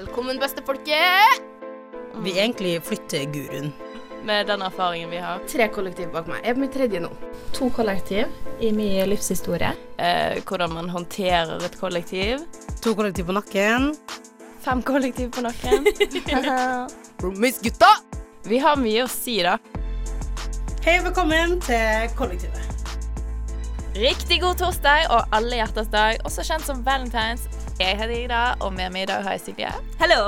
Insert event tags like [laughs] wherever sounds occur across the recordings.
Velkommen, beste folket. Vi egentlig flytter guruen. Med den erfaringen vi har. Tre kollektiv bak meg. Jeg er på mitt tredje nå. To kollektiv i min livshistorie. Eh, hvordan man håndterer et kollektiv. To kollektiv på nakken. Fem kollektiv på nakken. [laughs] Roomies-gutta. vi har mye å si, da. Hei og velkommen til Kollektivet. Riktig god torsdag og alle hjerters dag, også kjent som Valentines. Jeg heter Ida, og med meg i dag har jeg Silje. Hallo!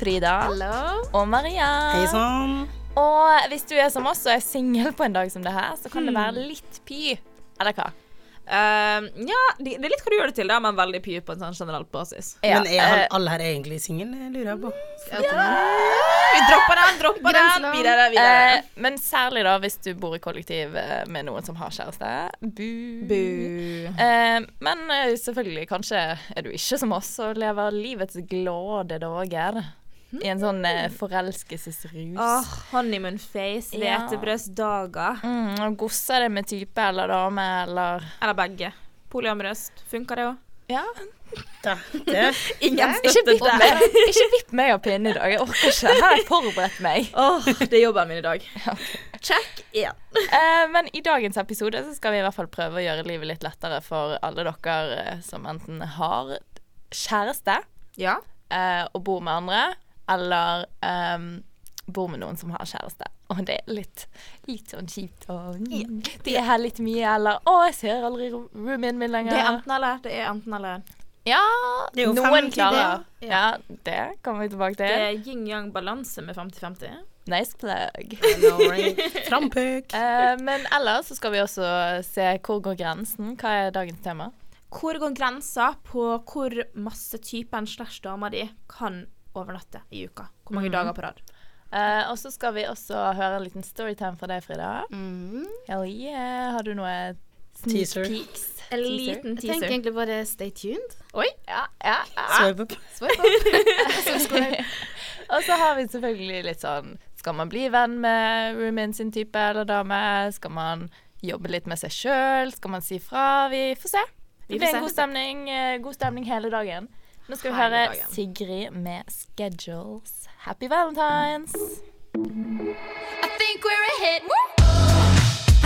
Frida. Hello. Og Maria. Hei sann. Og hvis du er som oss og er singel på en dag som det her, så kan det være litt py. Eller hva? Ehm, ja, det, det er litt hva du gjør det til, da, men veldig py på en sånn generell basis. Ja, Men er han- eh, alle her egentlig single, lurer jeg på? Vi dropper den, dropper den. Videre, videre. Uh, men særlig da hvis du bor i kollektiv eh, med noen som har kjæreste. Bu. Bu. Uh, men eh, selvfølgelig, kanskje er du ikke som oss og lever livets glade dager. I en sånn eh, forelskelsesrus. Åh, honeymoon face, Ja. hvetebrødsdager. Mm, og gosser det med type eller dame eller Eller begge. Polyamorøst. Funker det òg? Ja. [laughs] Det, det. Ingen Ikke vipp meg, ikke vipp meg av pinnen i dag. Jeg orker ikke. Her har jeg forberedt meg. [laughs] Åh, det er jobben min i dag. [laughs] Check igjen. Eh, men i dagens episode så skal vi i hvert fall prøve å gjøre livet litt lettere for alle dere eh, som enten har kjæreste Ja. eh, og bor med andre, eller um, bor med noen som har kjæreste. Og det er litt, litt sånn kjipt og mm, De er her litt mye, eller 'Å, jeg ser aldri ro- roomien min lenger'. Det er enten eller. Det er enten eller. ja, Det er jo noen klarer. det. Ja, det kommer vi tilbake til. Det er yin-yang-balanse med 50-50. Nice plug. [laughs] [laughs] Frampøk. uh, men ellers så skal vi også se hvor går grensen. Hva er dagens tema? Hvor går grensa på hvor masse typen slash dama di kan overnatte i uka? Hvor mange dager på rad? Uh, og så skal vi også høre en liten storytime fra deg, Frida. Mm. Hell yeah. Har du noe Teaser. Peaks? En Teaser. liten Jeg tenker egentlig bare stay tuned. Oi. Ja, ja, ja. Swipe up. [laughs] Swipe up. Og så har vi selvfølgelig litt sånn Skal man bli venn med roomien sin type eller dame? Skal man jobbe litt med seg sjøl? Skal man si fra? Vi får se. Det blir en god stemning, eh, god stemning hele dagen. Nå skal vi høre. Sigrid med 'Schedules'. Happy Valentines! I think we're a hit.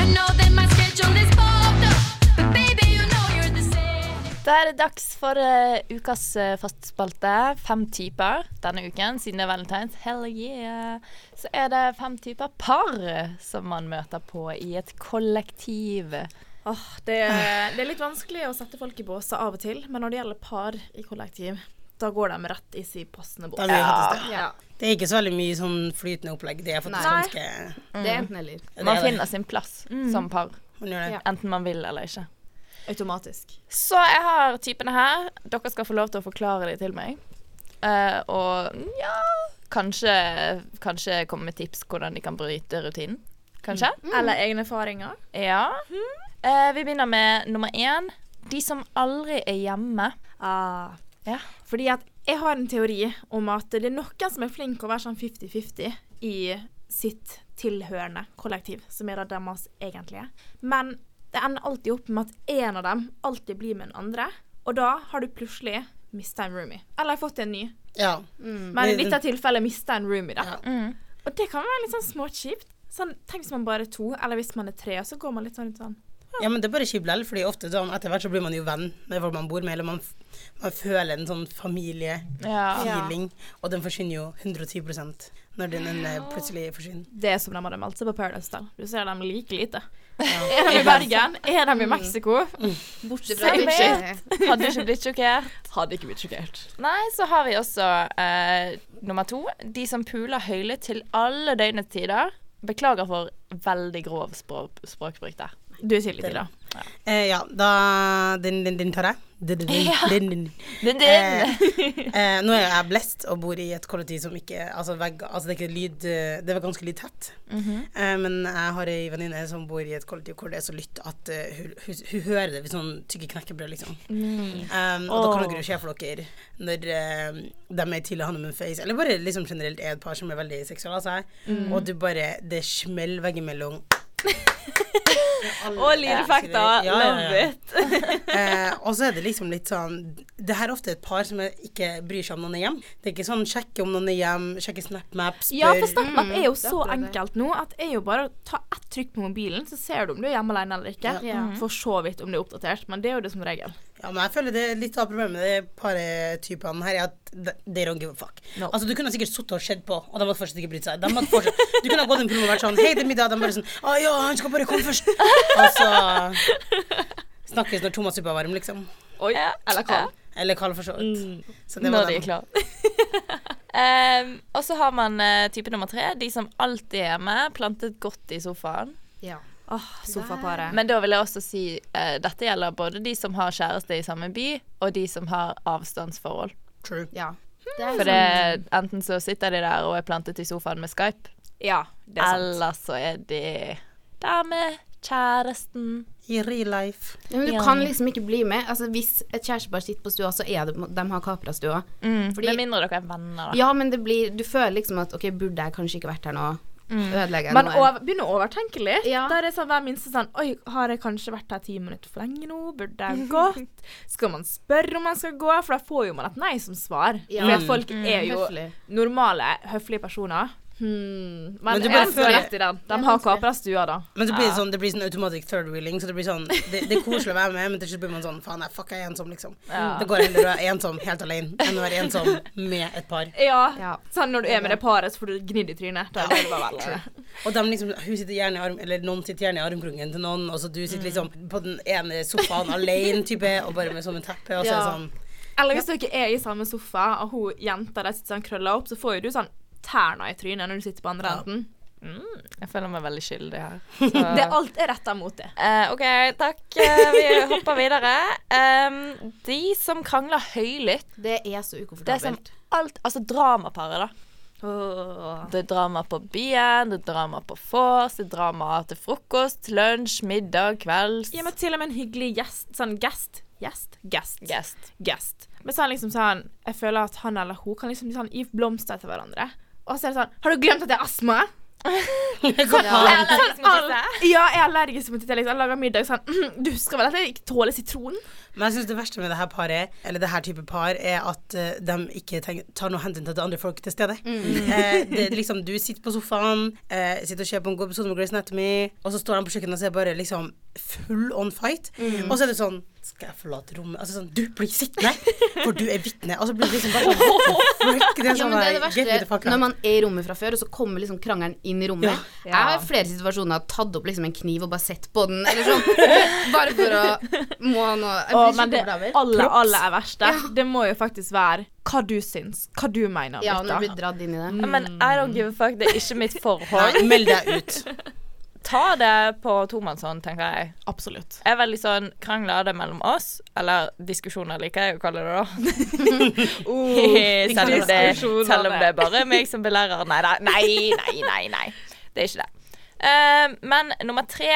I know that my schedule is booked up, but baby, you know you're the same. Da er det dags for uh, ukas uh, fastspalte. Fem typer denne uken, siden det er valentines. Hell yeah! Så er det fem typer par som man møter på i et kollektiv. Åh, det, det er litt vanskelig å sette folk i båser av og til, men når det gjelder par i kollektiv, da går de rett i sin passende bås. Det faktisk. Ja. Det er ikke så veldig mye sånn flytende opplegg. Det er faktisk Nei. ganske Det er enten eller. Man er finner sin plass som par, Man gjør det. Ja. enten man vil eller ikke. Automatisk. Så jeg har typene her. Dere skal få lov til å forklare dem til meg. Uh, og ja kanskje, kanskje komme med tips hvordan de kan bryte rutinen. Kanskje? Eller egne erfaringer. Ja. Eh, vi begynner med nummer én. De som aldri er hjemme. Ah. Ja. Fordi at jeg har en teori om at det er noen som er flink å være sånn 50-50 i sitt tilhørende kollektiv, som er det deres egentlige. Men det ender alltid opp med at en av dem alltid blir med den andre, og da har du plutselig mista en roomie. Eller fått en ny. Ja. Men i dette tilfellet mista en roomie, da. Ja. Mm. Og det kan være litt sånn småkjipt. Sånn, tenk hvis man bare er to, eller hvis man er tre, og så går man litt sånn ut sånn ja, men det er bare kjipt likevel, fordi ofte sånn, etter hvert så blir man jo venn med folk man bor med, eller man, man føler en sånn familiefeeling, Ja. og den forsvinner jo 110% når den ja. plutselig forsvinner. Det er som de hadde meldt seg på Paradise Hotel. Du ser dem like lite. Er de i Bergen? Er de i Mexico? Bortsett fra Same bitchy. Hadde ikke blitt sjokkert. Hadde ikke blitt sjokkert. Nei, så har vi også eh, nummer to. De som puler høylytt til alle døgnets tider. Beklager for veldig grov språk, språkbruk der. Du er Silje, da. Eh, ja, da Den, den, den tar jeg. Den, den, den, den. Eh, eh, nå er jeg blest og bor i et kollektiv som ikke Altså, vegg, altså det er ikke lyd Det er ganske lydtett. eh, men jeg har ei venninne som bor i et kollektiv hvor det er så lytt at hun, hun, hun hører det hvis hun tygger knekkebrød, liksom. Um, og da kan dere jo se for dere når de er til honeymoon face, eller bare liksom generelt er et par som er veldig seksuelle av seg, og du bare Det smeller veggimellom. [laughs] Og lydeffekter. Ja, ja, ja. Love it. [laughs] Eh, og så er det liksom litt sånn det her er ofte et par som ikke bryr seg om noen er hjem. Det er ikke sånn sjekke om noen er hjem, sjekke SnapMap, spør Ja, for SnapMap er jo er så det. enkelt nå at det er jo bare å ta ett trykk på mobilen, så ser du om du er hjemme alene eller ikke. Ja. For så vidt om det er oppdatert, men det er jo det som regel. Ja, men jeg føler det er litt av problemet med de paretypene her, er at they don't give a fuck. No. Altså, du kunne sikkert sittet og sett på, og de hadde fortsatt ikke brydd seg. De hadde fortsatt, du kunne ha gått en promo og vært sånn Hei, det er middag. De bare sånn Å ja, han skal bare komme først. Og så snakkes når Thomas suppe er varm, liksom. Oi, eller kald. Eller kald, for så vidt. Så det var Når de er klare. [laughs] um, og så har man uh, type nummer tre. De som alltid er med, plantet godt i sofaen. Ja. Åh, sofaparet. Men da vil jeg også si uh, dette gjelder både de som har kjæreste i samme by, og de som har avstandsforhold. True. ja. Det er For det, enten så sitter de der og er plantet i sofaen med Skype, Ja, det er sant. eller så er de der med kjæresten. I real life. Ja, men du Ja. kan liksom ikke bli med. Altså, hvis et kjærestepar sitter på stua, så er det De har kapra stua. Mm, Fordi- med mindre dere er venner, da. Ja, men det blir Du føler liksom at OK, burde jeg kanskje ikke vært her nå? Ødelegger jeg Man over, begynner å overtenke litt. Ja. Der er sånn hver minste sånn Oi, har jeg kanskje vært her ti minutter for lenge nå? Burde jeg [laughs] gått? Skal man spørre om man skal gå? For da får jo man et nei som svar. Ja. For at folk er jo Høflig. normale, høflige personer. Hmm. Men, Men du jeg føler- rett i den. De har kapra stua, da. Men blir det sånn, det blir sånn automatic third wheeling, så det blir sånn Det, det er koselig å være med, men til slutt blir man sånn Faen, jeg fuck, jeg er ensom, liksom. Ja. Det går heller å være ensom helt alene enn å være ensom med et par. Ja. Ja. Sånn når du er med det paret, så får du gnidd i trynet. Da er det bare vel. [laughs] Og de liksom, hun sitter gjerne i arm, eller noen sitter gjerne i armkroken til noen, og så du sitter liksom på den ene sofaen alene, type, og bare med sånn teppe, og så er det sånn Eller hvis dere er i samme sofa, og hun jenta der sitter sånn krølla opp, så får jo du sånn tærne i trynet når du sitter på andre Ja. enden. Jeg føler meg veldig skyldig her. [laughs] Så- Det alt er retta mot det. Uh, OK, takk. Uh, vi hopper videre. Um, de som krangler høylytt. Det er så Det er som ukomfortabelt. alt Altså dramaparet, da. Det er drama på byen, det er drama på vors, det er drama til frokost, lunsj, middag, kvelds. Ja, men til og med en hyggelig gjest. Sånn gest. Gjest? Gest. Gest. gest. Men sånn liksom sånn Jeg føler at han eller hun kan liksom sånn gi blomster til hverandre. Og så er det sånn Har du glemt at [laughs] jeg har astma? Hva faen? Sånn, all, ja, jeg er allergisk mot titt. Liksom. Jeg lager middag sånn «Mhm, [clears throat] Du husker vel at jeg ikke tåler sitron? Men jeg syns det verste med det her paret, eller det her type par, er at uh, de ikke tenker, tar noe hensyn til at det er andre folk til stede. Eh, det er liksom, du sitter på sofaen, eh, sitter og ser på en god episode med Grace Anatomy, og så står de på kjøkkenet og ser bare liksom full on fight. Og så er det sånn Skal jeg forlate rommet? Altså sånn Du blir sittende, for du er vitne. Og så blir det liksom bare sånn? Det er Ja, sånn men det er det verste når man er i rommet fra før, og så kommer liksom krangelen inn i rommet. Ja. Jeg har i flere situasjoner tatt opp liksom en kniv og bare sett på den, eller sånn. [laughs] Bare for å Må ha noe Jeg men det aller, aller er verste, det må jo faktisk være hva du syns. Hva du mener Ja, når du blir dratt inn i det. Mm. Men I don't give a fuck, det er ikke mitt [laughs] forhold. Nei, meld deg ut. [laughs] Ta det på tomannshånd, tenker jeg. Absolutt. Jeg er veldig sånn Krangler er det mellom oss, eller diskusjoner liker jeg å kalle det, da. [laughs] selv, om det, selv om det er bare meg som belærer. Nei, da. nei, nei, nei, nei. Det er ikke det. Uh, men nummer tre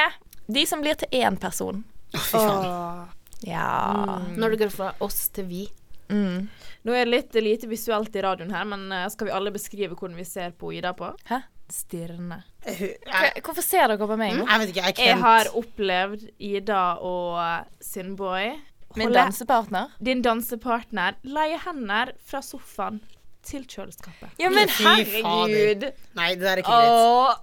De som blir til én person. Å, fy Mm. Når du går fra oss til vi. Mm. Nå er det litt lite visuelt i radioen her, men eh, skal vi alle beskrive hvordan vi ser på Ida på? Hæ? Stirrende. Hvorfor ser dere på meg nå? jeg vet ikke, jeg Jeg har opplevd Ida og sin boy Min dansepartner? din dansepartner leie hender fra sofaen til kjøleskapet. Ja, men herregud. Nei, det der er ikke greit. Åh,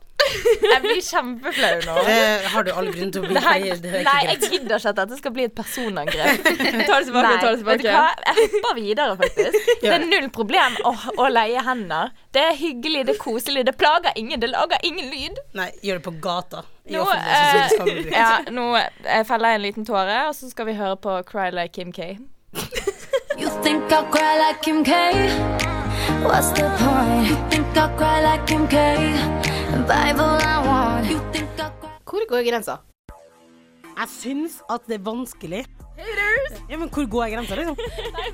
jeg blir kjempeflau nå. Det har du all grunn til å bli. Det her, det er nei, ikke jeg gidder ikke at dette skal bli et personangrep. [laughs] Ta det tilbake, Nei, ta det vet du tilbake. hva? Jeg hopper videre, faktisk. [laughs] Det er null problem å, å leie hender. Det er hyggelig, det er koselig, det plager ingen, det lager ingen lyd. Nei, gjør det på gata. I Nå, eh, ja, nå jeg feller jeg en liten tåre, og så skal vi høre på Cry Like Kim K. You think I'll cry like Kim K? What's the point? You think I'll cry like Kim K? Bible I want. You think I'll cry? Hvor går grensa? Jeg syns at det er vanskelig. Ja, men hvor går grensa, liksom?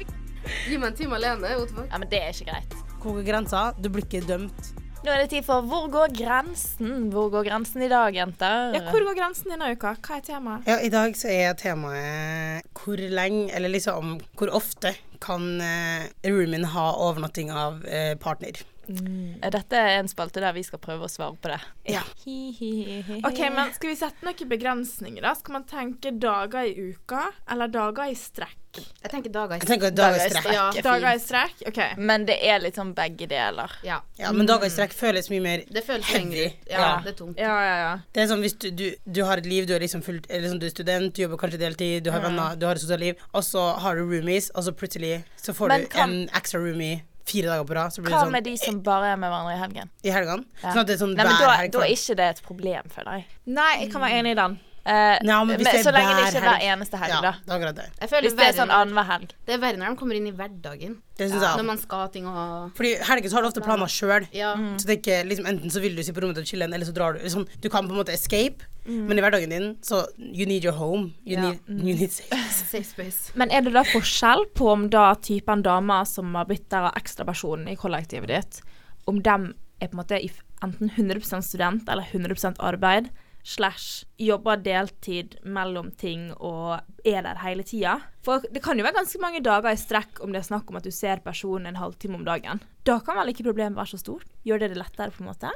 [laughs] Gi meg en time alene. Ja, men det er ikke greit. Hvor går grensa? Du blir ikke dømt. Nå er det tid for Hvor går grensen? Hvor går grensen i dag, jenter? Ja, hvor går grensen denne uka? Hva er temaet? Ja, i dag så er temaet hvor lenge, eller liksom hvor ofte kan eh, roomien ha overnatting av eh, partner. Er Dette er en spalte der vi skal prøve å svare på det. Ja. [laughs] OK, men skal vi sette noen begrensninger, da? Skal man tenke dager i uka, eller dager i strekk? Jeg tenker dager i tenker dager i strekk. Ja, Dager i strekk? OK. Men det er litt sånn begge deler. ja. Ja, men dager i strekk føles mye mer Det føles Heavy. Ja, Ja. det er tungt. Ja, ja, ja. Det er sånn hvis du, du, du har et liv, du er liksom fullt Eller sånn, du er student, du jobber kanskje deltid, du har venner, du har et sosialt liv, og så har du roomies, og så plutselig så får Men du kan- en ekstra roomie fire dager på rad. Så blir Hva det sånn med de som bare er med hverandre i helgen? i helgene. Ja. Sånn at det er sånn Nei, men hver da, helg. da er ikke det et problem, føler jeg. Nei, jeg kan være enig i den. Eh, ja, men er så lenge det ikke er hver helg. eneste helg, ja, da. det er det. Jeg føler Hvis det er sånn annenhver helg. Det er verre når de kommer inn i hverdagen. Det syns Når jeg. man skal ha ting og Fordi helger så har du ofte planer sjøl. Ja. Mm. Så det er ikke liksom Enten så vil du sitte på rommet og chille, eller så drar du. Liksom, du kan på en måte escape, men i hverdagen din så You need your home. You Ja. need, you need safe. [laughs] safe space. Men er det da forskjell på om da typen damer som har blitt der av ekstrapersonen i kollektivet ditt, om dem er på en måte enten 100% student eller 100% arbeid, slash jobber deltid mellom ting og er der hele tida? For det kan jo være ganske mange dager i strekk om det er snakk om at du ser personen en halvtime om dagen. Da kan vel ikke problemet være så stort? Gjør det det lettere, på en måte?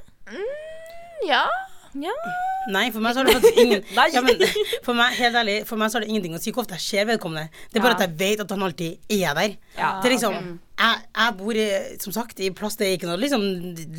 Ja. Ja. Nei, for meg så har det faktisk ingen [laughs] ja, men, For meg, helt ærlig, for meg så har det ingenting å si hvor ofte jeg ser vedkommende. Det er bare Ja. at jeg vet at han alltid er der. Ja, det er liksom jeg, jeg bor i, som sagt i plass det er ikke noe liksom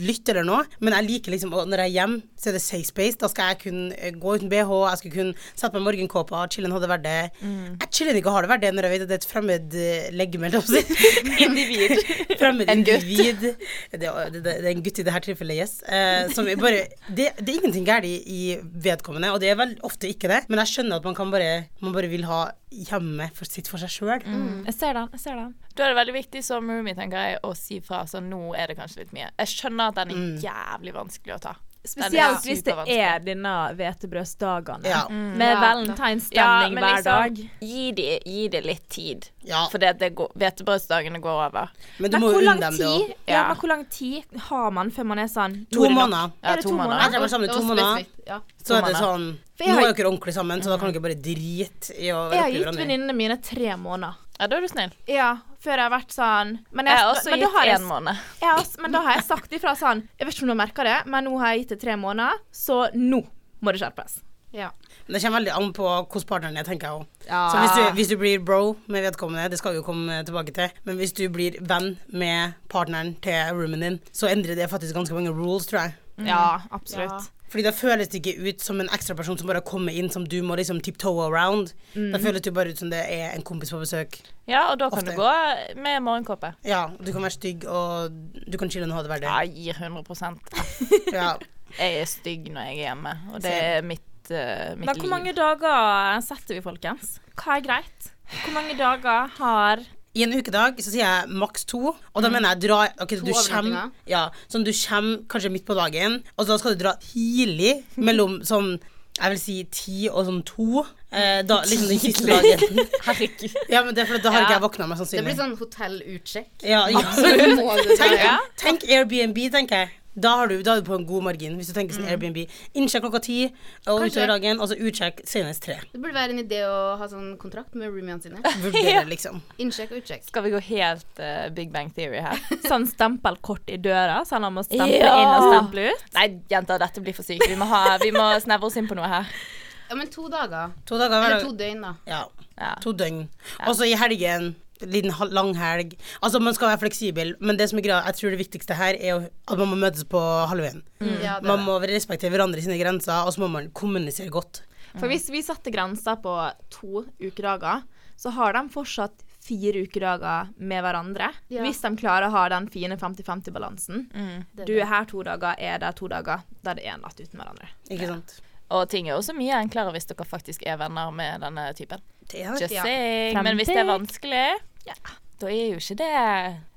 lytt eller noe, men jeg liker liksom Når jeg er hjemme, så er det safe space. Da skal jeg kunne eh, gå uten BH, jeg skal kunne sette meg morgenkåpa, chillen hadde vært det. Jeg chillen ikke og har det vært det når jeg vet at det er et fremmed eh, legeme. [laughs] Individ. [laughs] Fremmed En gutt. individ. Det, det, det, det er en gutt i dette tilfellet, yes. Eh, som bare, det, det er ingenting galt i, i vedkommende, og det er vel ofte ikke det, men jeg skjønner at man kan bare Man bare vil ha hjemmet for sitt for seg sjøl. Jeg ser den. jeg ser den. Da er det veldig viktig som roomie, tenker jeg, å si fra. Så nå er det kanskje litt mye. Jeg skjønner at den er jævlig vanskelig å ta. Er Spesielt hvis det er denne hvetebrødsdagene. Ja. Med Ja. valentinsstemning hver dag. liksom, Gi de, gi de litt tid. Ja. For det, det går- hvetebrødsdagene går over. Men du Men må jo unne dem det tid, òg. ja, Ja. men hvor lang tid har man før man er sånn To er det måneder. Ja, Er det to to måneder. Etter tror jeg var sammen i to måneder. Ja. Så er det sånn Nå er dere ordentlig sammen, så da kan dere bare drite i å Jeg har gitt venninnene mine tre måneder. Ja, da er du snill. Ja, før jeg har vært sånn Men, Jeg har også men gitt én måned. jeg også- men da har jeg sagt ifra sånn Jeg vet ikke om du har merka det, men nå har jeg gitt det tre måneder, så nå må det skjerpes. Ja. Men det kommer veldig an på hvordan partneren er, tenker jeg òg. Ja. Så hvis du, hvis du blir bro med vedkommende, det skal vi jo komme tilbake til, men hvis du blir venn med partneren til roomien din, så endrer det faktisk ganske mange rules, tror jeg. Ja, absolutt. Fordi da føles det ikke ut som en ekstra person som bare kommer inn, som du må liksom tiptoe around. Da føles det bare ut som det er en kompis på besøk. Ja, og da kan Ofte. du gå med morgenkåpe. Ja, du kan være stygg, og du kan chille og ha det verdig. Ja, jeg gir 100% [laughs] Ja. Jeg er stygg når jeg er hjemme, og det er mitt, uh, mitt Men hvor liv. mange dager setter vi, folkens? Hva er greit? Hvor mange dager har I en ukedag så sier jeg maks to, og da mener jeg dra Ok, du overnattinger. Ja, sånn du kommer kanskje midt på dagen, og da skal du dra tidlig [laughs] mellom sånn jeg vil si ti og sånn to. Eh, da, [laughs] liksom den siste dagen. Herregud. Ja, men det er fordi da har ikke Ja. jeg våkna, sannsynlig. Det blir sånn hotellutsjekk. Ja, ja. [laughs] Tenk, tenk Airbnb, tenker jeg. Da, har du, da er du på en god margin, hvis du tenker sånn Airbnb. Innsjekk klokka ti, og utover dagen, og så utsjekk senest tre. Det burde være en idé å ha sånn kontrakt med roomiene sine. [laughs] Vurdere, liksom. Innsjekk og utsjekk. Skal vi gå helt uh, Big Bang Theory her? sånn stempelkort i døra, så han må stemple Ja. inn og stemple ut? Nei, jenter, dette blir for sykt. Vi må, ha, vi må snevre oss inn på noe her. Ja, men to dager. To dager Eller to døgn, da. Ja. Ja. To døgn. Og så i helgen liten lang helg. Altså, man skal være fleksibel, men det som er greia, jeg tror det viktigste her er at man må møtes på halvveien. Ja, er Man må respektere hverandre sine grenser, og så må man kommunisere godt. For hvis vi satte grenser på to ukedager, så har de fortsatt fire ukedager med hverandre. Ja. Hvis de klarer å ha den fine 50-50-balansen. Det er Du er her to dager, er der to dager. Da er det én natt uten hverandre. Ikke sant? Og ting er også mye enklere hvis dere faktisk er venner med denne typen. Just saying. Men hvis det er vanskelig, ja, da er jo ikke det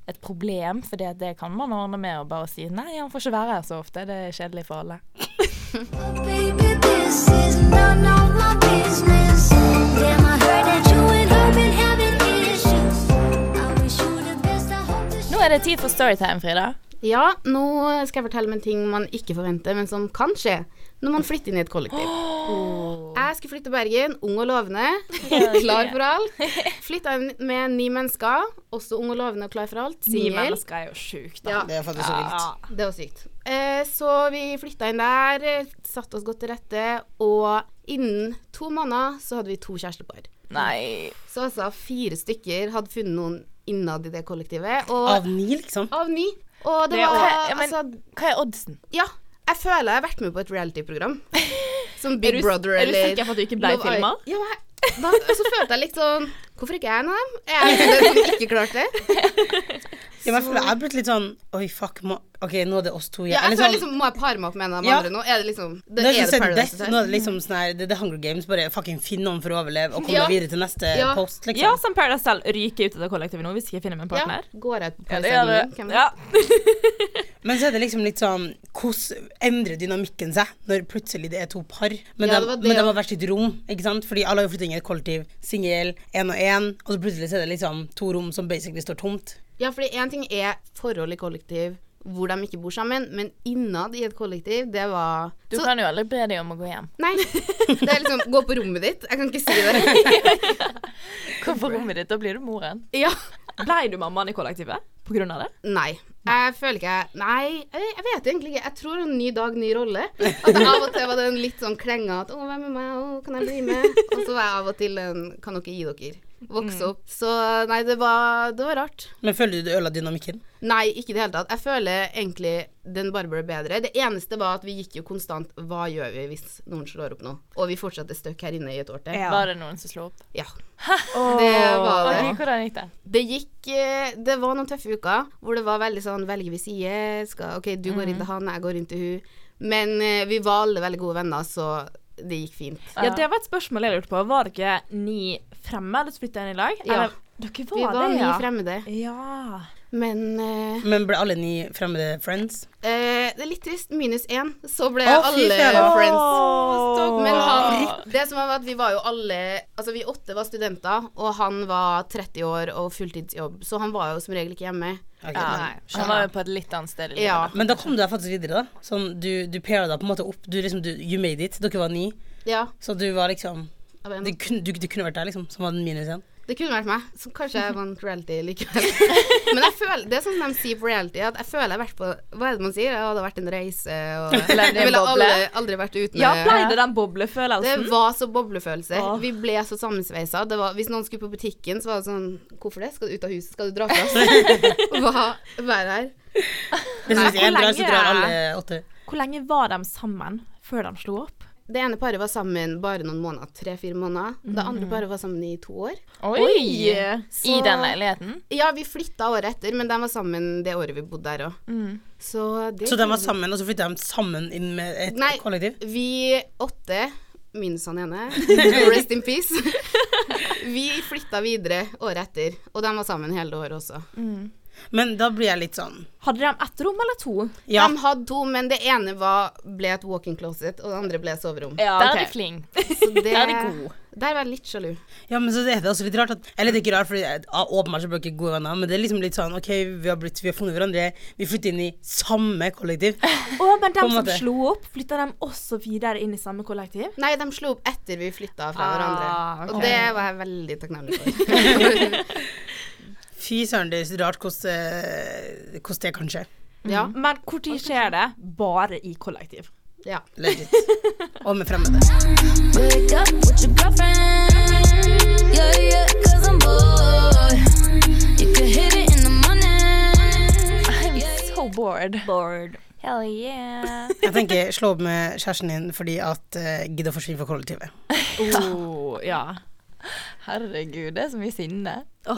et problem, for det, det kan man ordne med å bare si nei, han får ikke være her så ofte. Det er kjedelig for alle. [laughs] Nå er det tid for storytime, Frida. Ja, nå skal jeg fortelle om en ting man ikke forventer, men som kan skje når man flytter inn i et kollektiv. Jeg skulle flytte til Bergen, ung og lovende, [laughs] klar for alt. [laughs] Flytta inn med ni mennesker, også ung og lovende og klar for alt. Ni mennesker er jo sjukt, da. Ja, Det er faktisk så vilt. Ja. det var sykt. Eh, så vi flytta inn der, satte oss godt til rette, og innen to måneder så hadde vi to kjærestepar. Nei. Så altså fire stykker hadde funnet noen innad i det kollektivet. Og Av ni, liksom. av ni. Og det Det var ja, men- altså Hva er oddsen? Ja. Jeg føler jeg har vært med på et reality-program. [laughs] Som Big Er Brother er du eller sikker på at du ikke ble Island. Ja, da, så følte jeg litt sånn Hvorfor ikke jeg en av dem? Er jeg den som ikke klarte det? [laughs] Ja, men jeg føler jeg har blitt litt sånn Oi, fuck. Må, OK, nå er det oss to. Ja, jeg føler sånn- liksom, Må jeg pare meg opp med en av de Ja. andre nå? Er det liksom Det, Det er er det Paradise det. Nå er det liksom sånn her Det er Hunger Games. Bare fucking finn noen for å overleve og komme Ja. videre til neste Ja. post, liksom. Ja, som Paradise Hotel ryker ut av det kollektivet nå hvis ikke jeg finner meg en Ja, partner. går jeg på Ja, det gjør Paradise det. Hotel? Ja. [laughs] Men så er det liksom litt sånn Hvordan endrer dynamikken seg når plutselig det er to par? Men, Ja, det var det. men de har hvert sitt rom, ikke sant? Fordi alle har jo flyttet inn i et kollektiv, singel, én og én, og så plutselig så er det liksom to rom som basically står tomt. Ja, fordi én ting er forhold i kollektiv hvor de ikke bor sammen, men innad i et kollektiv, det var Du Så- kan jo aldri be dem om å gå hjem. Nei. Det er liksom Gå på rommet ditt. Jeg kan ikke si det. [laughs] Gå på rommet ditt, da blir du moren. Ja. Blei du mammaen i kollektivet på grunn av det? Nei. Jeg føler ikke Nei, jeg, jeg vet egentlig ikke. Jeg tror en ny dag, ny rolle. At av og til var det en litt sånn klenge at 'Å, hvem er meg? Å, kan jeg bli med?' Og så var jeg av og til en 'Kan dere gi dere?' Vokse opp. Så nei, det var, det var rart. Men føler du det ødela dynamikken? Nei, ikke i det hele tatt. Jeg føler egentlig den bare ble bedre. Det eneste var at vi gikk jo konstant Hva gjør vi hvis noen slår opp nå? Og vi fortsatte støkk her inne i et år til. Ja. Var det noen som slo opp? Ja. [laughs] Det var det. Okay, hvordan gikk det? Det gikk eh, Det var noen tøffe uker hvor det var veldig sånn Velger vi side? Skal, OK, du går inn til han, jeg går inn til hun. Men eh, vi var alle veldig gode venner, så det gikk fint. Ja, det var et spørsmål jeg lurte på. Var dere ni fremmede som flytta inn i lag? Ja. Eller, dere var, Vi var det, ni ja. fremmede. Ja. Men uh, Men ble alle ni fremmede friends? Uh, det er litt trist. Minus én. Så ble oh, alle friends. Men han, det som var at vi var jo alle Altså vi åtte var studenter, og han var 30 år og fulltidsjobb, så han var jo som regel ikke hjemme. Okay, Ja, nei. Han var jo på et litt annet sted i livet. Ja. Men da kom du deg faktisk videre, da. Sånn, du, du paira deg på en måte opp. Du liksom, du, you made it. Dere var ni. ja. Så du var liksom jeg en. Det kunne, du, det kunne vært deg, liksom, som var den minus igjen. Det kunne vært meg. Så kanskje vant reality likevel. [laughs] Men jeg føler, det er sånn som de sier på reality, at jeg føler jeg har vært på Hva er det man sier? Jeg hadde vært en reise og [laughs] Jeg ville aldri, aldri vært uten ja, ble det den Det var så boblefølelse. Åh. Vi ble så sammensveisa. Det var- Hvis noen skulle på butikken, så var det sånn Hvorfor det? Skal du ut av huset? Skal du dra fra oss? [laughs] Hva? Være her? Det jeg så drar alle åtte. Hvor lenge var de sammen før de slo opp? Det ene paret var sammen bare noen måneder. Tre-fire måneder. Det andre paret var sammen i to år. Oi! I Så- den leiligheten? Ja, vi flytta året etter, men de var sammen det året vi bodde der òg. Så, det Så de var sammen, og så flytta de sammen inn med et Nei. kollektiv? Vi åtte, minus han ene, [laughs] rest in peace, [laughs] vi flytta videre året etter, og de var sammen hele året også. Men da blir jeg litt sånn Hadde de ett rom eller to? Ja. De hadde to, men det ene var, ble et walk-in closet, og det andre ble soverom. Ja, Der [laughs] er de flinke. Der er de gode. Der var jeg litt sjalu. Ja, men så er det også litt rart at Eller det er ikke rart, for åpenbart så ble dere gode venner, men det er liksom litt sånn OK, vi har, blitt, vi har funnet hverandre, vi flytter inn i samme kollektiv. Å, men de som slo opp, flytta de også videre inn i samme kollektiv? Nei, de slo opp etter vi flytta fra Ah, hverandre. Okay. Og det var jeg veldig takknemlig for. [laughs] [laughs] Fy søren, det er så rart hvordan det- hvordan det kan skje. ja, Men når skjer det bare i kollektiv? ja. Legit. [laughs] Og med fremmede. Wake up with your girlfriend. Yeah, yeah, cause I'm bored. You can hit it in the morning. I'm so bored. Bored. Hell yeah. Jeg tenker slå opp med kjæresten din fordi at uh, gidder å forsvinne fra kollektivet. Oh, ja. Herregud, det er så mye sinne. Ja,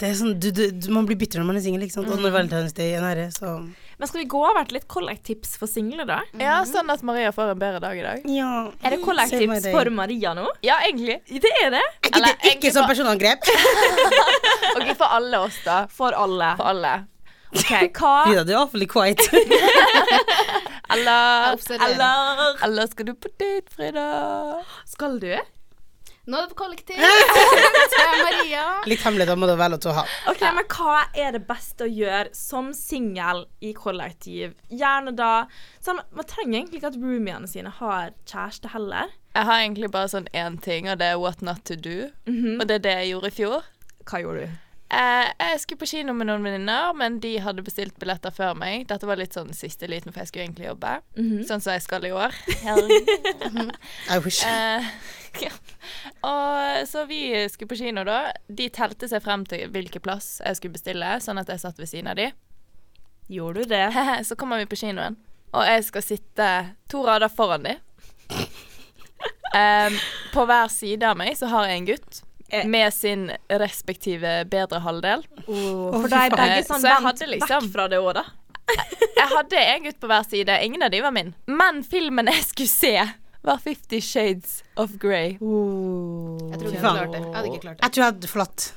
Det er sånn, du, du, du, Man blir bitter når man er singel, ikke sant. Og når Valentine's Day er nære, så Men skal vi gå over til litt kollektivtips for single, da? Ja, sånn at Maria får en bedre dag i dag. Ja. Er det Save kollektips for Maria nå? Ja, egentlig. Det er det. Ikke, Eller, ikke egentlig som personangrep. [laughs] [laughs] Ok, for alle oss, da. For alle. For alle. OK, [laughs] hva Frida, du er awfully quiet. Eller. Eller Eller skal du på date, Frida? skal du? Nå [laughs] er det på kollektiv. Til Maria. Litt hemmeligheter må du være lov til å ha. Ok, men hva er det beste å gjøre som singel i kollektiv? Gjerne da sånn, Man trenger egentlig ikke at roomiene sine har kjæreste heller. Jeg har egentlig bare sånn én ting, og det er what not to do. Og det er det jeg gjorde i fjor. Hva gjorde du? Eh, jeg skulle på kino med noen venninner, men de hadde bestilt billetter før meg. Dette var litt sånn siste liten, for jeg skulle egentlig jobbe. Sånn som jeg skal i år. [laughs] I wish. Eh, ja. Og så vi skulle på kino da. De telte seg frem til hvilken plass jeg skulle bestille, sånn at jeg satt ved siden av de. Gjorde du det? [laughs] Så kommer vi på kinoen, og jeg skal sitte to rader foran de. [laughs] Em, på hver side av meg så har jeg en gutt Eh. Med sin respektive bedre halvdel. For da er begge Eh, sånn så jeg vendt hadde liksom- vekk fra det òg, da. [laughs] Jeg hadde en gutt på hver side, ingen av de var min. Men filmen jeg skulle se, var Fifty Shades of Grey. Jeg tror jeg hadde klart det. Jeg hadde ikke klart det. Jeg tror jeg hadde forlatt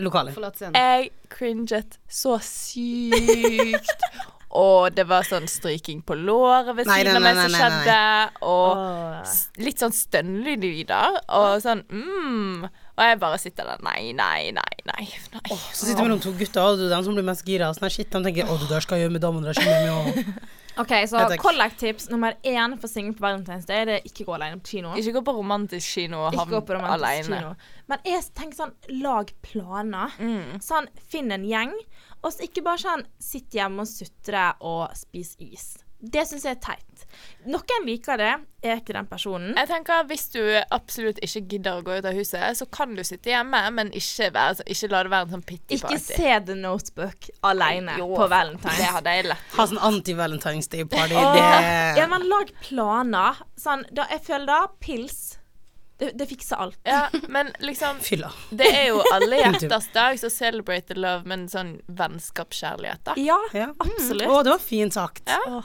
lokalet. Forlatt. Jeg cringet så sykt. Og det var sånn stryking på låret ved siden av meg som skjedde. Og litt sånn stønnelyder. Og sånn mm. Og jeg bare sitter der Nei, nei, nei, nei. nei. Så sitter mellom to gutter, og du er den som blir mest gira. Sånn shit, de tenker 'Å, det der skal jeg gjøre med damene der med [laughs] OK, så kollektivtips nummer én for single på Valentine's Day det er ikke gå alene på kino. Ikke gå på romantisk kino og havne havn alene. kino. Men jeg tenker sånn, lag planer. Mm. Sånn, finn en gjeng. Og så ikke bare sånn, sitt hjemme og sutre og spis is. Det syns jeg er teit. Noen liker det, jeg er ikke den personen. Jeg tenker Hvis du absolutt ikke gidder å gå ut av huset, så kan du sitte hjemme, men ikke, være, ikke la det være en sånn pity party. Ikke se The Notebook alene Jo, på Valentine's. Det hadde jeg lett. Ha sånn anti-Valentine's Day-party. Det Ja, men lag planer. Sånn, da, jeg føler da pils Det, det fikser alt. Ja, men liksom Fylla. Det er jo alle [laughs] hjerters dag, så celebrate the love, men sånn vennskapskjærlighet, da. Ja, Ja. absolutt. Å, det var fint sagt. Ja.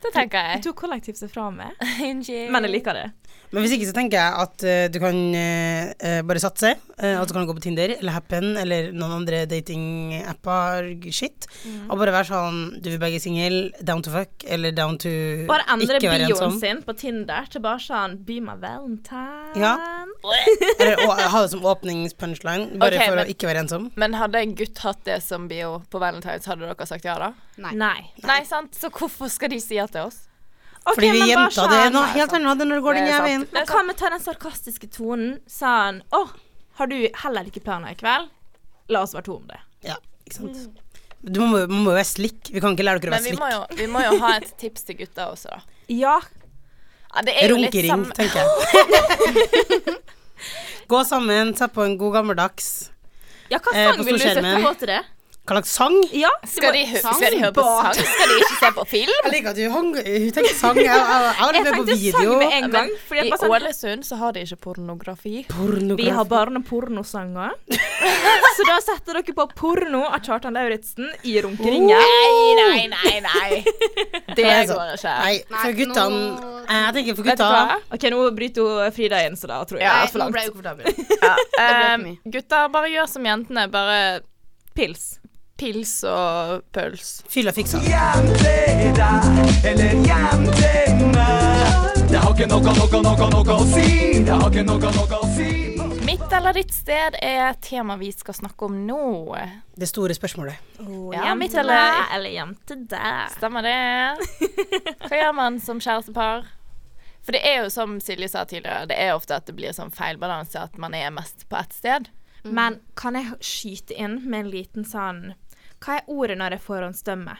Det tenker Du jeg. tok kollektivt seg fra meg, [laughs] men jeg liker det. Men hvis ikke så tenker jeg at uh, du kan eh, bare satse. Uh, at du kan gå på Tinder eller Happen eller noen andre datingapper, shit. Mm. Og bare være sånn Du er begge singel, down to fuck, eller down to Bare endre ikke være bioen sin på Tinder til bare sånn Be my valentine. Ja. [laughs] Eller ha det som åpningspunchline, bare okay, for men- å ikke være ensom. Men hadde en gutt hatt det som bio på Valentine's, hadde dere sagt ja da? Nei. Nei. Nei, sant? Så hvorfor skal de si ja til oss? Okay, Fordi vi men jenter, det er noe helt annet når det går den jævla inn. Men kan vi ta den sarkastiske tonen Sa han Å, har du heller ikke planer i kveld? La oss være to om det. Ja, ikke sant. Du må, må jo være slik. Vi kan ikke lære dere å Men være vi slikk. må, jo, vi må jo ha et tips til gutta også, da. Ja. Ja, det er jo litt Runkering, samme tenker jeg. [laughs] Gå sammen, sett på en god gammeldags ja, hva Eh, sang vil du sette på til det? Hva slags sang? Ja, Skal de, Sang? skal de høre på sang? Skal de ikke se på film? Jeg liker at du hang, hun tenker sang. Jeg, jeg, jeg har jeg med på tenkte sang med en gang. Fordi I sånn, Ålesund så har de ikke pornografi. vi har Pornografi. barnepornosanger. [laughs] Så da setter dere på porno av Kjartan Lauritzen i runkeringen. Nei, nei, nei, nei. Det Nei, går ikke. Nei, for guttene Jeg tenker for gutta? OK, nå bryter hun Frida inn, så da tror jeg Ja, det er for nå ble langt. jeg ukomfortabel. Ja. [laughs] Um, gutta, gutter, bare gjør som jentene. Bare Pils. Pils og pøls. Fyllafiksa. Hjem til deg, eller hjem til meg. Det har ikke noe, noe, noe, noe å si. Det har ikke noe, noe å si. Mitt eller ditt sted er tema vi skal snakke om nå. Det store spørsmålet. Ja, mitt eller- eller hjem til deg. Stemmer det? [laughs] Hva gjør man som kjærestepar? For det er jo som Silje sa tidligere, det er ofte at det blir sånn feilbalanse at man er mest på ett sted. Men kan jeg skyte inn med en liten sånn Hva er ordet når jeg forhåndsdømmer?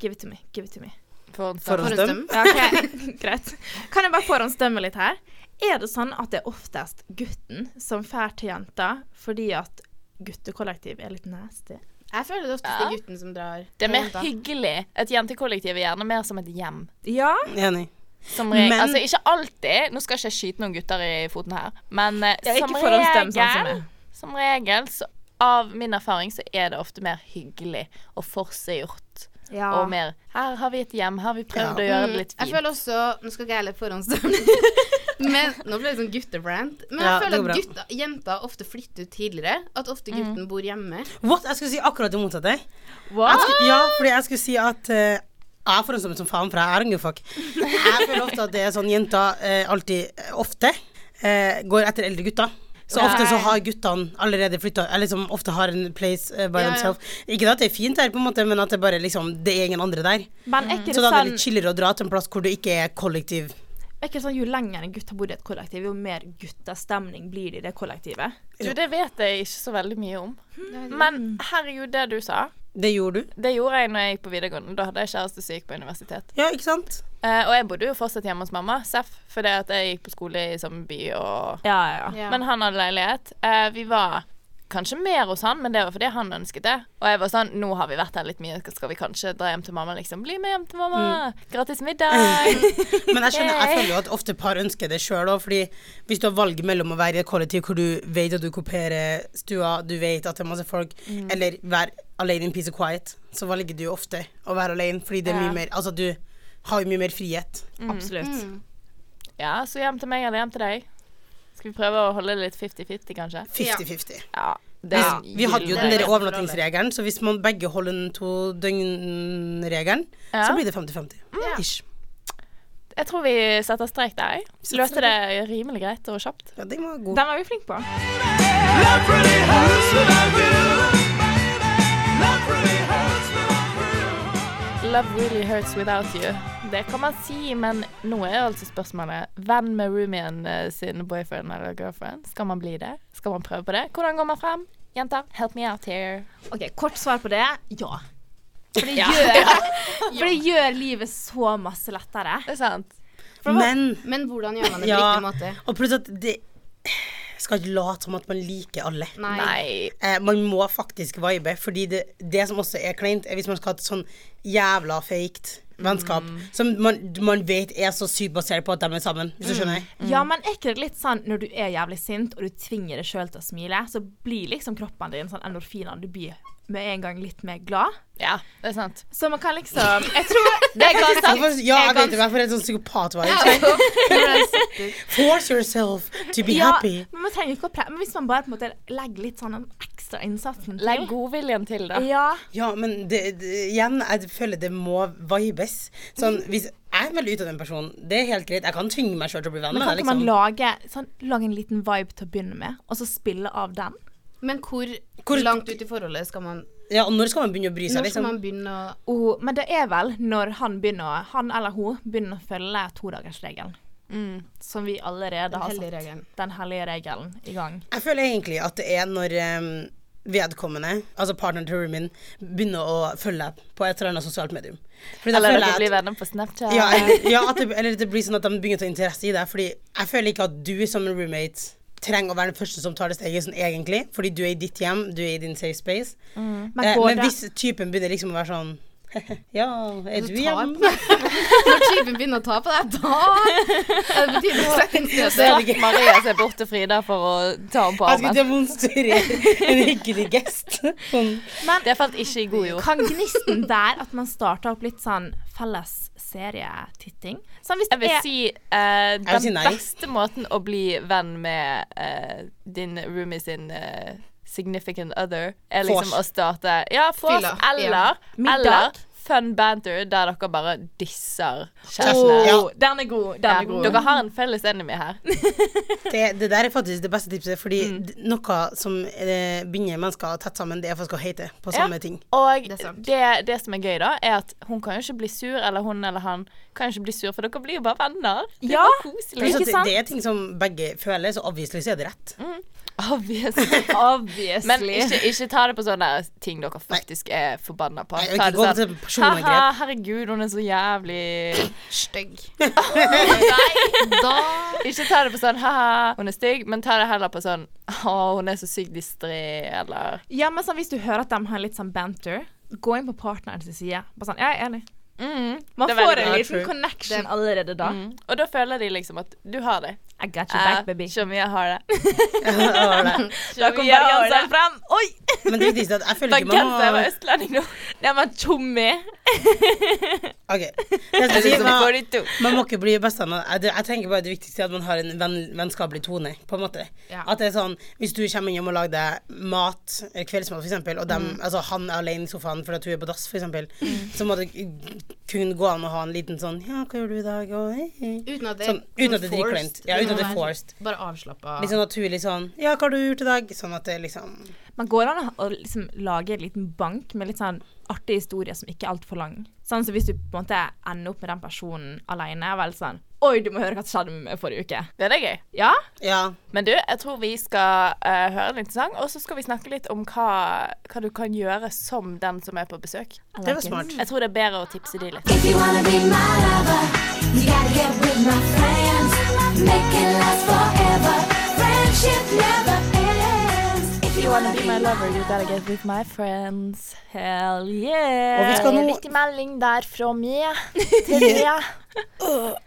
Give it to me. Give it to me. For Forhåndsdøm. Ja, ok, [laughs] Greit. Kan jeg bare forhåndsdømme litt her? Er det sånn at det er oftest gutten som fær til jenta fordi at guttekollektiv er litt nasty? Jeg føler det oftest Ja. er gutten som drar. Det er mer jenta. hyggelig. Et jentekollektiv er gjerne mer som et hjem. Ja. Enig. Som regel. Men- Altså ikke alltid. Nå skal ikke jeg skyte noen gutter i foten her, men ikke som regel, sånn som. Som regel, så av min erfaring, så er det ofte mer hyggelig og forseggjort. ja. Og mer Her har vi et hjem, her har vi prøvd Ja. å gjøre det litt Jeg føler også Nå skal ikke jeg heller forhåndsdømme, [laughs] men nå ble det sånn guttebrand. Men Ja, jeg føler at gutta, jenter ofte flytter ut tidligere. At ofte gutten bor hjemme. What? Jeg skulle si akkurat det motsatte. What? skulle, ja, fordi jeg skulle si at uh, jeg er forhåndsdømt som faen, for jeg er ungefuck. Jeg føler ofte at det er sånn jenter eh, alltid, eh, ofte, eh, går etter eldre gutter. Så ofte så har guttene allerede flytta, eller liksom ofte har en place uh, by Ja, ja. themselves. Ikke at det er fint her, på en måte, men at det bare liksom Det er ingen andre der. Men er ikke Så da er det sånn, litt chillere å dra til en plass hvor du ikke er kollektiv. er ikke sånn jo lenger en gutt har bodd i et kollektiv, jo mer guttestemning blir det i det kollektivet? Du, det vet jeg ikke så veldig mye om. Men herregud, det du sa, Det gjorde du. det gjorde jeg når jeg gikk på videregående. Da hadde jeg kjæreste som gikk på universitet. Ja, ikke sant? Eh, og jeg bodde jo fortsatt hjemme hos mamma, Seff, fordi at jeg gikk på skole i samme by og Ja, ja, ja. Ja. Men han hadde leilighet. Eh, vi var kanskje mer hos han, men det var fordi han ønsket det. Og jeg var sånn Nå har vi vært her litt mye, skal vi kanskje dra hjem til mamma, liksom? Bli med hjem til mamma! Gratis middag! [laughs] Men jeg skjønner, jeg føler jo at ofte par ønsker det sjøl òg, fordi hvis du har valget mellom å være i et kollektiv hvor du vet at du kopierer stua, du vet at det er masse folk, eller være alene in peace and quiet, så velger du jo ofte å være alene, fordi det er mye Ja. mer Altså, du har jo mye mer frihet. Absolutt. Ja, så hjem til meg eller hjem til deg. Skal vi prøve å holde det litt 50-50, kanskje? 50-50. Ja. Det er Vi hadde jo den der overnattingsregelen, så hvis man begge holder den to døgn-regelen, Ja. så blir det 50-50. Ish. Jeg tror vi setter strek der. Løste det rimelig greit og kjapt. Ja, den var god. Den var vi flinke på. Love really hurts without you. Det kan man si, men nå er altså spørsmålet Venn med roomien eh, sin boyfriend eller girlfriend. Skal man bli det? Skal man prøve på det? Hvordan går man frem? Jenter, help me out here. Ok, Kort svar på det ja. For det, [laughs] Ja. gjør, [laughs] for det gjør livet så masse lettere. Det er sant. Men Men hvordan gjør man det på Ja. riktig måte? Og plutselig at det skal ikke late som at man liker alle. Nei. Eh, man må faktisk vibe, fordi det, det som også er kleint, er hvis man skal ha et sånn jævla faked vennskap som man, man vet er så sykt basert på at de er sammen, hvis du skjønner? Ja, men er ikke det litt sånn når du er jævlig sint, og du tvinger deg sjøl til å smile, så blir liksom kroppen din sånn endorfiner. Du blir med en gang litt mer glad. Ja, det er sant. Så man kan liksom Jeg tror [laughs] Det er ganske sant. for- ja, jeg vet jo, hvorfor en sånn psykopat-vibe. Force yourself to be ja, happy. men man trenger ikke å pre... Men hvis man bare på en måte legger litt sånn En ekstra innsatsen til Legg godviljen til, da. Ja. Ja, men det, det, igjen, jeg føler det må vibes. Sånn, hvis jeg er veldig ute av den personen, det er helt greit. Jeg kan tvinge meg sjøl til å bli venn Men med deg. Liksom. Kan man lage, sånn, lage en liten vibe til å begynne med, og så spille av den? Men hvor, Hvor- langt ut i forholdet skal man Ja, og når skal man begynne å bry seg, Når skal liksom? man begynne å Oh, men det er vel når han begynner å- Han eller hun begynner å følge todagersregelen. Som vi allerede har satt regelen. den hellige regelen i gang. Jeg føler egentlig at det er når um, vedkommende, altså partneren til roomien, begynner å følge deg på et eller annet sosialt medium. Fordi Eller at, blir venner på Snapchat. Ja, eller, ja at det, eller det blir sånn at de begynner å ta interesse i deg. Fordi jeg føler ikke at du som en roommate trenger å være den første som tar det steget, sånn egentlig. Fordi du er i ditt hjem, du er i din safe space. Men Eh, men hvis typen begynner liksom å være sånn [laughs] Ja, er du hjemme? [laughs] Når typen begynner å ta på deg, da er det betyr noe. Strakk Maria ser bort til Frida for å ta henne på Jeg skulle demonstrere en hyggelig gest. Sånn. Det falt ikke i god jord. Kan gnisten der at man starter opp litt sånn felles serietitting? Sånn Jeg vil er si vil den si beste måten å bli venn med uh, din roomie sin uh, significant other, er liksom Fors. å starte Ja, vors, eller, ja. Eller fun banter der dere bare disser kjærestene. Ja. oh, Den er god. Den Ja, er god. dere har en felles enemy her. [laughs] Det, det der er faktisk det beste tipset, fordi Mm. noe som eh, binder mennesker tett sammen, det er faktisk å hate på Ja. samme ting. Og Det det, det som er gøy, da, er at hun kan jo ikke bli sur, eller hun eller han kan jo ikke bli sur, for dere blir jo bare venner. Det er Ja. bare koselig. Det, sant? det er ting som begge føler, så avviselig så er det rett. Obviously. Obviously. Men ikke, ikke ta det på sånne ting dere faktisk er forbanna på. Nei, Ta det sånn. Haha, herregud, hun er så jævlig Stygg. [laughs] Nei, Da ikke ta det på sånn haha, hun er stygg, men ta det heller på sånn å, hun er så sykt distré, eller Ja, men sånn, hvis du hører at de har litt sånn banter, gå inn på partneren sin side. Bare sånn, jeg er enig. mm, Man det får en liten connection allerede da. Mm. Og da føler de liksom at du har det. I got your back, baby. Så mye [laughs] jeg har det. Da kom bergenseren fram. Oi! Men det viktigste er at jeg føler ikke man må jeg var østlending nå. Nei, men tjommi. [laughs] OK. Det jeg si, man, man må ikke bli bestevenner. Jeg, jeg tenker bare det viktigste er at man har en venn, vennskapelig tone, på en måte. Ja. At det er sånn Hvis du kommer innom og lager deg mat, eller kveldsmat, for eksempel, og dem, Mm. altså, han er alene i sofaen fordi at hun er på dass, for eksempel, så må det kunne gå an å ha en liten sånn Ja, hva gjør du i dag? Og, hei, hei. Uten at det Sånn, uten at det er forced. Ja, uten at det er forced. Bare avslappa. Litt sånn naturlig sånn Ja, hva har du gjort i dag? Sånn at det liksom Man går an å- liksom lage en liten bank med litt sånn artig historie som ikke er altfor lang. Sånn så hvis du på en måte ender opp med den personen alene, er vel sånn Oi, du må høre hva som skjedde med meg forrige uke. Det er gøy. Ja? Ja. Men du, jeg tror vi skal uh, høre en liten sang, og så skal vi snakke litt om hva, hva du kan gjøre som den som er på besøk. Det var smart. Jeg tror det er bedre å tipse de litt. If you wanna be my lover, you gotta get with my friends. Make it last forever. Friendship never ends. If you wanna Be my lover, you gotta get with my friends. Hell yeah. Og vi skal nå- viktig melding der fra meg [laughs] til deg.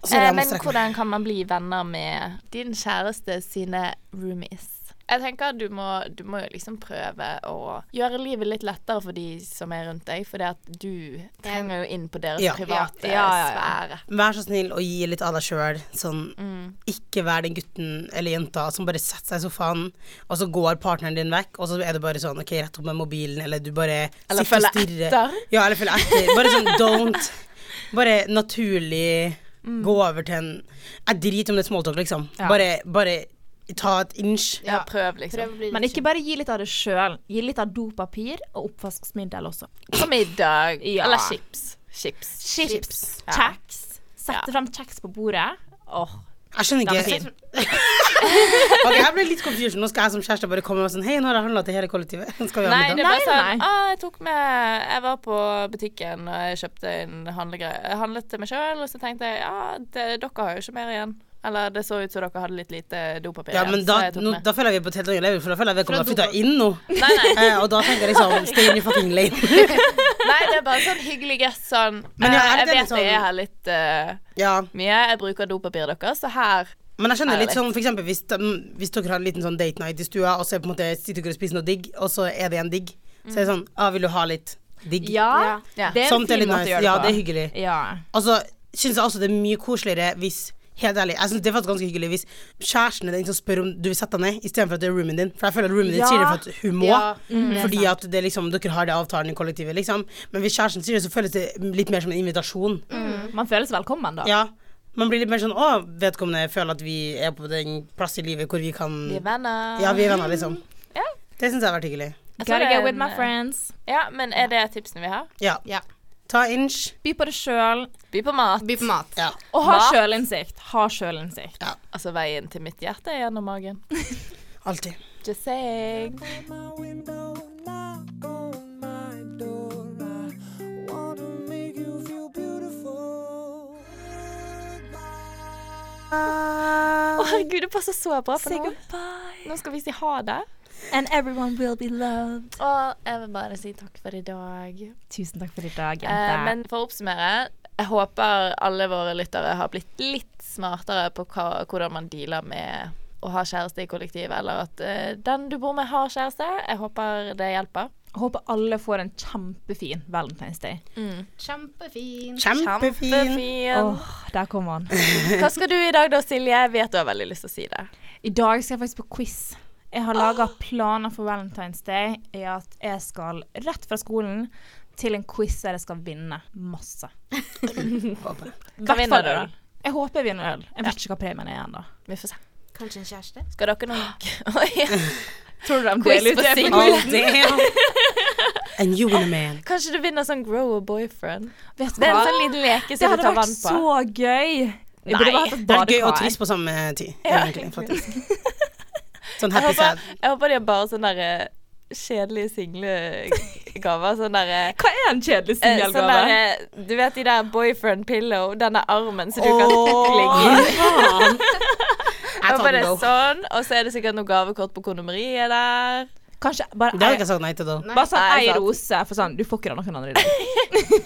Så Eh, men hvordan kan man bli venner med din kjæreste sine roomies? Jeg tenker du må, du må jo liksom prøve å gjøre livet litt lettere for de som er rundt deg, fordi at du trenger jo inn på deres Ja. private Ja, ja, ja. sfære. Vær så snill og gi litt av deg sjøl. Sånn, Mm. ikke vær den gutten eller jenta som bare setter seg i sofaen, og så går partneren din vekk, og så er det bare sånn OK, rett opp med mobilen, eller du bare Eller sitter og stirrer. etter. Ja, eller følger etter. Bare sånn [laughs] don't. Bare naturlig Mm. gå over til en Jeg driter om det er smalltalk, liksom. Ja. Bare, bare ta et inch. Ja, prøv, liksom. Prøv litt Men ikke bare gi litt av det sjøl. Gi litt av dopapir og oppvaskmiddel også. På middag. Ja. Eller chips. Chips. Chips. Ja. Kjeks. Sette Ja. frem kjeks på bordet. Åh, Jeg skjønner er ikke. [laughs] Ok, Jeg ble litt confused. Nå skal jeg som kjæreste bare komme og sånn Hei, nå har jeg handla til hele kollektivet. [laughs] Skal vi ha Nei, det ble Nei, sånn nei. ah, Jeg tok med Jeg var på butikken og jeg kjøpte en handlegreie. Jeg handlet til meg sjøl, og så tenkte jeg ja, det, dere har jo ikke mer igjen. Eller det så ut som dere hadde litt lite dopapir Ja, men da, så nå, da føler jeg vi er på et helt annet level, for da føler jeg vi kommer Fra flytta dopa- inn nå. [laughs] Nei, nei. Eh, og da tenker jeg liksom Stay in your fucking lane. [laughs] nei, det er bare sånn hyggelig gest sånn Men ja, eh, Jeg vet sånn- det er her litt uh, ja. mye. Jeg bruker dopapiret deres, så her Men jeg skjønner Er litt sånn for eksempel hvis, de, hvis dere har en liten sånn date night i stua, og så er på en måte sitter dere og spiser noe digg, og så er det en digg, så er det sånn Ah, vil du ha litt digg? Ja, Ja. det er en er fin måte å gjøre det på. Ja, det er hyggelig. Ja. Altså, syns jeg også det er mye koseligere hvis Helt ærlig, jeg synes det er faktisk ganske hyggelig hvis kjæresten er den som spør om du vil sette deg ned, istedenfor at det er roomien din. For jeg føler at roomien din Ja. sier det for at hun må. Ja, mm, det fordi at det liksom, dere har det avtalen i kollektivet, liksom. Men hvis kjæresten sier det, så føles det litt mer som en invitasjon. Man føles velkommen, da. Ja. Man blir litt mer sånn Å, vedkommende føler at vi er på den plass i livet hvor vi kan Vi er venner. Ja, vi er venner, liksom. Ja. Det syns jeg har vært hyggelig. Gotta er get with my eh, friends. Ja, men er det tipsene vi har? Ja. Ja. Ta inch. By på det sjøl. By på mat. By på mat. Ja. Og ha sjølinnsikt. Ha sjølinnsikt. Altså veien til mitt hjerte er gjennom magen. [laughs] Alltid. Just saying. Å, window, knock on my door. I wanna make you feel beautiful. Å herregud, det passer så bra på Say nå. Nå skal vi si ha det. And everyone will be loved. Og jeg vil bare si takk for i dag. Tusen takk for i dag, Eh, men for å oppsummere, jeg håper alle våre lyttere har blitt litt smartere på hva, hvordan man dealer med å ha kjæreste i kollektivet, eller at eh, den du bor med, har kjæreste. Jeg håper det hjelper. Jeg håper alle får en kjempefin Valentine's Day. Kjempefin. Kjempefin. Kjempefin. Åh, der kommer han. Hva skal du i dag da, Silje? Jeg vet du har veldig lyst til å si det. I dag skal jeg faktisk på quiz. Jeg har laga planer for Valentine's Day i at jeg skal rett fra skolen til en quiz der jeg skal vinne masse. Hva vinner du? da? Jeg håper jeg vinner øl. Jeg vet ikke hva premien er ennå. Vi får se. Kanskje en kjæreste? Skal dere noen [laughs] Oi. [laughs] Tror du de deler ut det på [laughs] Oh, quizen? And you and a man. Kanskje du vinner sånn grow a boyfriend? Vet du Det er en sånn liten leke som du hadde tar vært vann på. så gøy. Vi burde Nei. bare hatt et Det er gøy og trist på samme tid, Ja, egentlig, egentlig. faktisk. Sånn Jeg happy sad. jeg håper de har bare sånne der, eh, kjedelige singlegaver. Sånn derre Hva er en kjedelig singelgave? sånn singelgave? eh, Du vet de der boyfriend pillow, denne armen som du kan ligge i. Bare sånn, og så er det sikkert noe gavekort på kondomeriet der. Kanskje bare Det har jeg ikke sagt nei til, da. Bare sånn ei rose, for sånn Du får ikke det av noen andre i dag.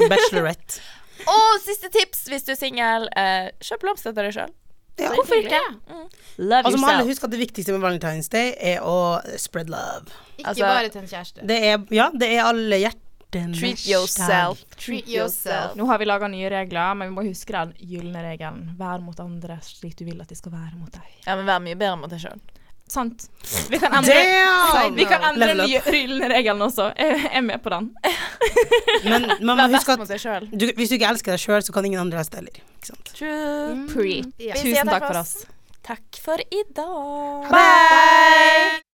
Bachelorette. [laughs] Og siste tips hvis du er singel, eh, kjøp blomster til deg sjøl. Ja. Hvorfor ikke? Love Altså må alle huske at det viktigste med Valentine's Day er å spread love. Ikke Altså- bare til en kjæreste. Det er, ja, det er alle hjertene. Treat yourself. Treat yourself. Nå har vi laga nye regler, men vi må huske den gylne regelen. Vær mot andre slik du vil at de skal være mot deg. Ja, men vær mye bedre mot deg sjøl. Sant. Vi kan endre, vi kan endre Level den up. nye gylne regelen også. Jeg er med på den. [laughs] Men man må huske at du, hvis du ikke elsker deg sjøl, så kan ingen andre elske deg heller. Ikke sant? Sier Tusen takk for oss. Takk for i dag. Bye!